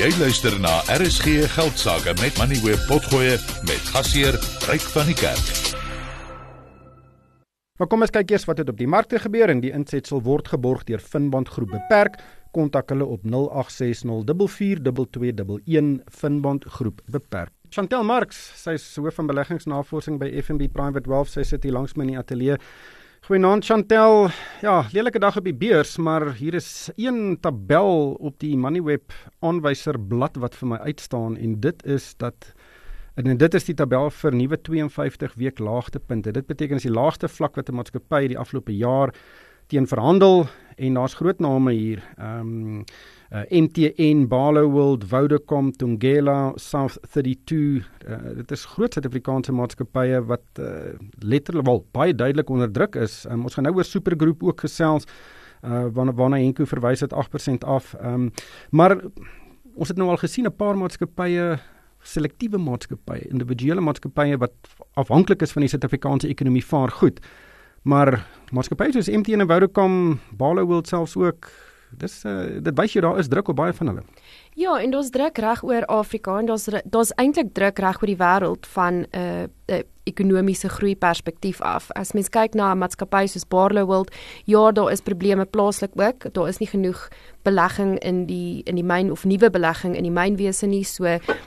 Jy luister na RSG Geldsaake met Money Web Potgoe met gasheer Ryk van die Kerk. Maar kom ons kyk eers wat het op die markte gebeur en die insetsel word geborg deur Finbond Groep Beperk. Kontak hulle op 0860442211 Finbond Groep Beperk. Chantel Marx, sy is hoof van beleggingsnavorsing by FNB Private Wealth. Sy sit hier langs my in die ateljee. Goeienaand Chantel. Ja, lelike dag op die beurs, maar hier is een tabel op die Moneyweb aanwyserblad wat vir my uitstaan en dit is dat en dit is die tabel vir nuwe 52 week laagtepunte. Dit beteken as die laagste vlak wat 'n maatskappy die afgelope jaar teen verhandel en daar's groot name hier. Ehm um, uh, MTN, Barloworld, Vodacom, Tungela, South 32. Uh, dit is groot Suid-Afrikaanse maatskappye wat uh, letterlik wel baie duidelik onder druk is. Um, ons gaan nou oor Supergroep ook gesels. Uh, waarna waarna Henko verwys het 8% af. Ehm um, maar ons het nou al gesien 'n paar maatskappye selektiewe maatskappye, individuele maatskappye wat afhanklik is van die Suid-Afrikaanse ekonomie vaar goed. Maar maatskappye soos MTN en Vodacom, Barloworld selfs ook dis uh, dit wys jy daar is druk op baie van hulle. Ja, en daar's druk reg oor Afrika en daar's daar's eintlik druk reg oor die wêreld van 'n uh, 'n ekonomiese groei perspektief af. As mens kyk na 'n maatskappy soos Barloworld, ja, daar is probleme plaaslik ook. Daar is nie genoeg belegging in die in die myn of nuwe belegging in die mynwese nie. So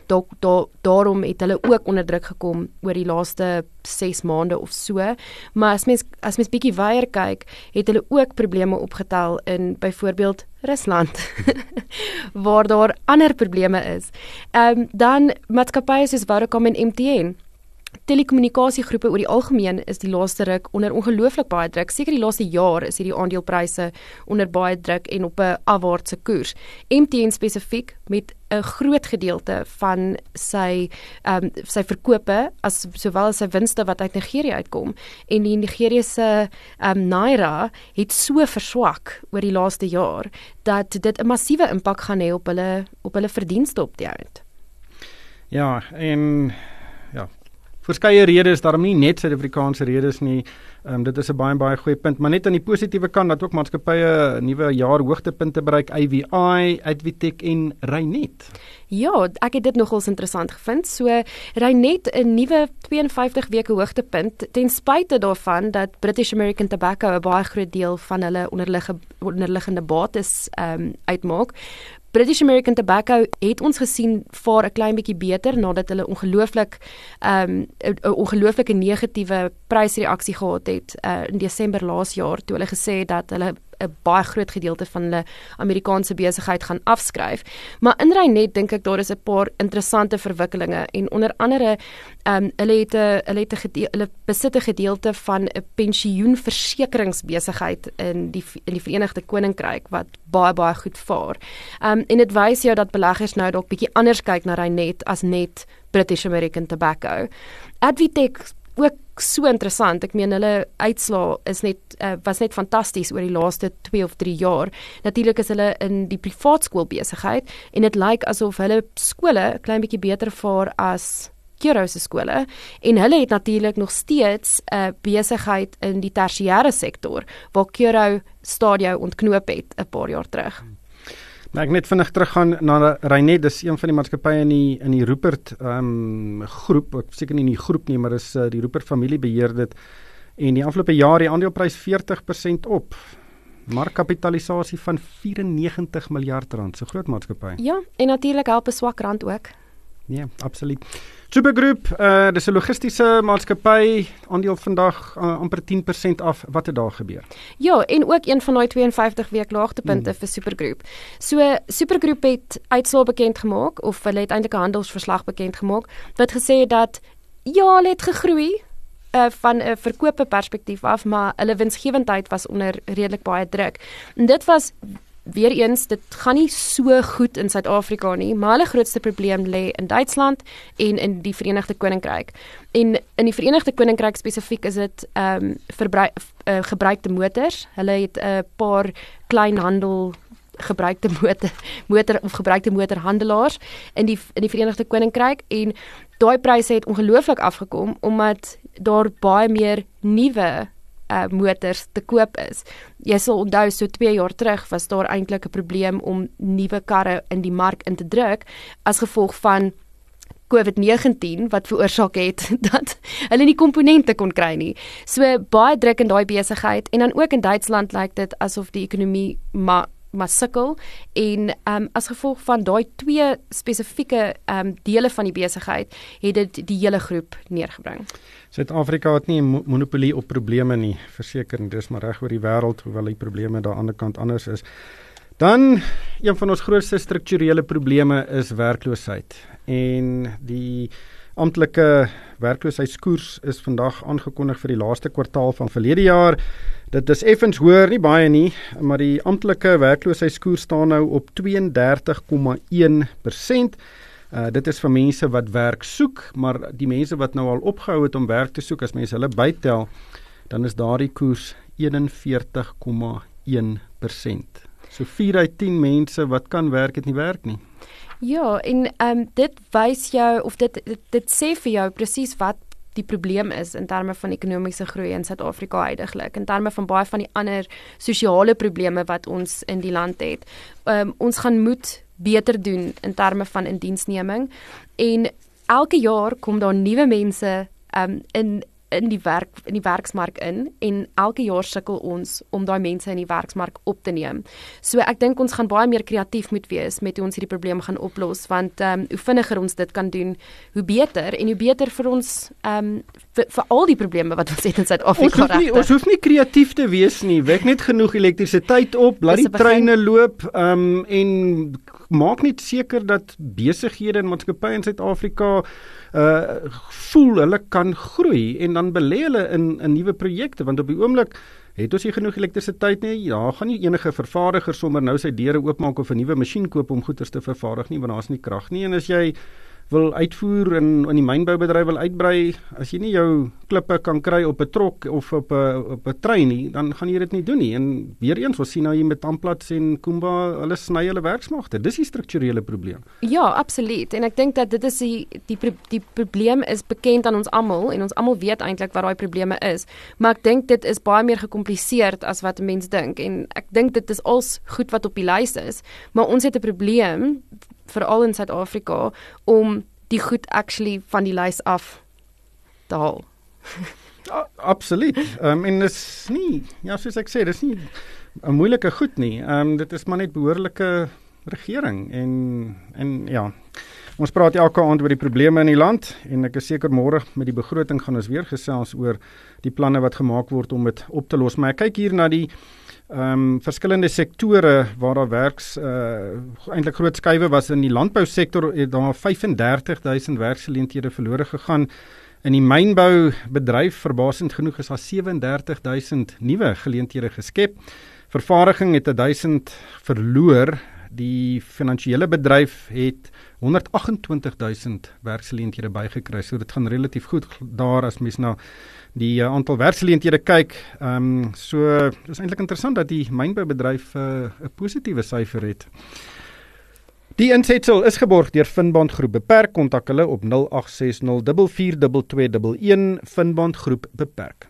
daar daar daarom het hulle ook onder druk gekom oor die laaste 6 maande of so. Maar as mens as mens bietjie weier kyk, het hulle ook probleme opgetel in byvoorbeeld Rusland waar daar ander probleme is. Ehm um, dan maatskappye soos Vodacom en MTN telekommunikasiegroepe oor die algemeen is die laaste ruk onder ongelooflik baie druk. Seker die laaste jaar is hierdie aandelepryse onder baie druk en op 'n afwaartse koers. MTN spesifiek met 'n groot gedeelte van sy ehm um, sy verkope as sowel as sy winste wat uit Nigerië uitkom en die Nigeriese ehm um, naira het so verswak oor die laaste jaar dat dit 'n massiewe impak gaan hê op hulle op hulle verdienste op die einde. Ja, en verskeie redes, daarom nie net Suid-Afrikaanse redes nie. Ehm um, dit is 'n baie baie goeie punt, maar net aan die positiewe kant dat ook maatskappye nuwe jaar hoogtepunte bereik, AVI, Advitech en Reinet. Ja, ek het dit nogals interessant gevind. So Reinet 'n nuwe 52 weke hoogtepunt ten spyte daarvan dat British American Tobacco 'n baie groot deel van hulle onderliggende onderliggende bates ehm um, uitmaak. British American Tobacco het ons gesien vaar 'n klein bietjie beter nadat hulle ongelooflik ehm um, 'n ongelooflike negatiewe prysreaksie gehad het uh, in Desember laas jaar toe hulle gesê het dat hulle 'n baie groot gedeelte van hulle Amerikaanse besigheid gaan afskryf. Maar in Reinet dink ek daar is 'n paar interessante verwikkelinge en onder andere ehm um, hulle het 'n hulle het 'n hulle besit 'n gedeelte van 'n pensioenversekeringsbesigheid in die in die Verenigde Koninkryk wat baie baie goed vaar. Ehm um, en dit wys jou dat beleggers nou dalk bietjie anders kyk na Reinet as net British American Tobacco. Advitech ook so interessant. Ek meen hulle uitslaa is net uh, was net fantasties oor die laaste 2 of 3 jaar. Natuurlik is hulle in die privaat skool besigheid en dit lyk asof hulle skole klein bietjie beter vaar as Kiro se skole en hulle het natuurlik nog steeds 'n uh, besigheid in die tersiêre sektor waar Kiro stadio ontknoop het 'n paar jaar terug. Hmm. Nou ek net vinnig teruggaan na Reinet, dis een van die maatskappye in die in die Rupert ehm um, groep, ek seker nie in die groep nie, maar dis uh, die Rupert familie beheer dit. En die afgelope jaar die aandeleprys 40% op. Markkapitalisasie van 94 miljard rand, so groot maatskappy. Ja, en natuurlik help 'n swak rand ook. Ja, absoluut. Supergroep, uh dis 'n logistiese maatskappy, aandeel vandag uh, amper 10% af. Wat het daar gebeur? Ja, en ook een van daai 52 week laagtepunte hmm. vir Supergroep. So Supergroep het uitslae bekend gemaak of hulle het eintlik 'n handelsverslag bekend gemaak wat gesê het dat ja, hulle het gegroei uh van 'n verkope perspektief af, maar hulle winsgewendheid was onder redelik baie druk. En dit was Weereens, dit gaan nie so goed in Suid-Afrika nie, maar hulle grootste probleem lê in Duitsland en in die Verenigde Koninkryk. En in die Verenigde Koninkryk spesifiek is dit ehm um, verbruik uh, gebruikte motors. Hulle het 'n uh, paar kleinhandel gebruikte motor motor of gebruikte motorhandelaars in die in die Verenigde Koninkryk en daai pryse het ongelooflik afgekom omdat daar baie meer nuwe uh, motors te koop is. Jy sal onthou so 2 jaar terug was daar eintlik 'n probleem om nuwe karre in die mark in te druk as gevolg van COVID-19 wat veroorsaak het dat hulle nie komponente kon kry nie. So baie druk in daai besigheid en dan ook in Duitsland lyk dit asof die ekonomie maar maar sukkel en ehm um, as gevolg van daai twee spesifieke ehm um, dele van die besigheid het dit die hele groep neergebring. Suid-Afrika het nie 'n monopolie op probleme nie, verseker, dis maar reg oor die wêreld hoewel die probleme daar aan die ander kant anders is. Dan een van ons grootste strukturele probleme is werkloosheid en die amptelike werkloosheidskoers is vandag aangekondig vir die laaste kwartaal van verlede jaar. Dit is effens hoër, nie baie nie, maar die amptelike werkloosheidskoers staan nou op 32,1%. Uh dit is vir mense wat werk soek, maar die mense wat nou al opgehou het om werk te soek, as mense hulle bytel, dan is daardie koers 41,1%. So 4 uit 10 mense wat kan werk het nie werk nie. Ja, en ehm um, dit wys jou of dit dit, dit sê vir jou presies wat die probleem is in terme van ekonomiese groei in Suid-Afrika heidaglik in terme van baie van die ander sosiale probleme wat ons in die land het. Ehm um, ons gaan moet beter doen in terme van indiensneming en elke jaar kom daar nuwe mense ehm um, in in die werk in die werksmark in en elke jaar sukkel ons om daai mense in die werksmark op te neem. So ek dink ons gaan baie meer kreatief moet wees met hoe ons hierdie probleem gaan oplos want ehm um, hoe vinniger ons dit kan doen, hoe beter en hoe beter vir ons ehm um, vir, vir al die probleme wat ons het in Suid-Afrika reg. Ons hoef nie kreatief te wees nie. Wek net genoeg elektrisiteit op, laat die treine loop ehm um, en maak net seker dat besighede en maatskappye in Suid-Afrika uh voel hulle kan groei en dan belê hulle in 'n nuwe projekte want op die oomblik het ons nie genoeg elektrisiteit nie. Ja, gaan nie enige vervaardiger sommer nou sy deure oopmaak of 'n nuwe masjien koop om goeder te vervaardig nie want daar's nie krag nie en as jy wil uitvoer en in die mynboubedryf wil uitbrei, as jy nie jou klippe kan kry op 'n trok of op 'n op 'n trein nie, dan gaan jy dit nie doen nie. En weer eens, ons sien nou hier met Tamplats en Kumba, hulle sny hulle werksmagte. Dis die strukturele probleem. Ja, absoluut. En ek dink dat dit is die die die probleem is bekend aan ons almal en ons almal weet eintlik wat daai probleme is. Maar ek dink dit is baie meer gekompliseerd as wat mense dink en ek dink dit is als goed wat op die lys is, maar ons het 'n probleem veral in Suid-Afrika om die goed actually van die lys af te haal. ja, absoluut. Ehm um, en dis nie ja, soos ek sê, dis nie 'n moeilike goed nie. Ehm um, dit is maar net behoorlike regering en en ja. Ons praat elke aand oor die probleme in die land en ek is seker môre met die begroting gaan ons weer gesels oor die planne wat gemaak word om dit op te los. Maar ek kyk hier na die ehm um, verskillende sektore waar daar werks uh eintlik groot skuwe was in die landbousektor het daar 35000 werksgeleenthede verlore gegaan. In die mynbou bedryf verbasend genoeg is daar 37000 nuwe geleenthede geskep. Vervaardiging het 1000 verloor. Die finansiële bedryf het 128000 werksgeleenthede bygekry. So dit gaan relatief goed daar as mens na die uh, aantal werksgeleenthede kyk. Ehm um, so dis eintlik interessant dat die mynboubedryf 'n uh, positiewe syfer het. Die insetsel is geborg deur Finbond Groep. Beperk kontak hulle op 0860442211 Finbond Groep beperk.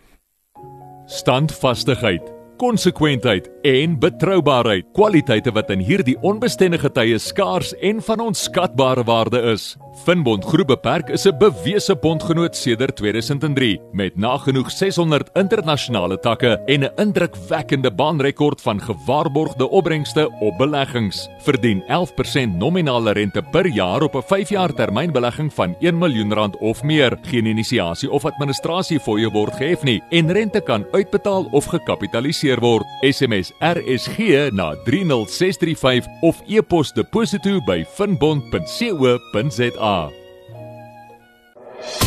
Standvastigheid konsekwentheid en betroubaarheid, kwaliteite wat in hierdie onbestendige tye skaars en van onskatbare waarde is. Finbond Groep Beperk is 'n bewese bondgenoot sedert 2003 met nagenoeg 600 internasionale takke en 'n indrukwekkende baanrekord van gewaarborgde opbrengste op beleggings. Verdien 11% nominale rente per jaar op 'n 5-jaar termynbelegging van 1 miljoen rand of meer. Geen inisiasie of administrasie fooie word gehef nie en rente kan uitbetaal of gekapitaliseer word. SMS RSG na 30635 of e-pos deposito by finbond.co.za.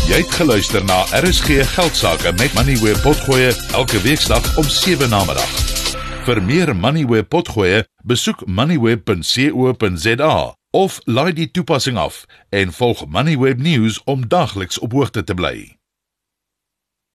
Jy het geluister na RSG Geldsaake met Money where potgoe elke weeksdag om 7 na middag. Vir meer Money where potgoe, besoek moneyweb.co.za of laai die toepassing af en volg Moneyweb News om dagliks op hoogte te bly.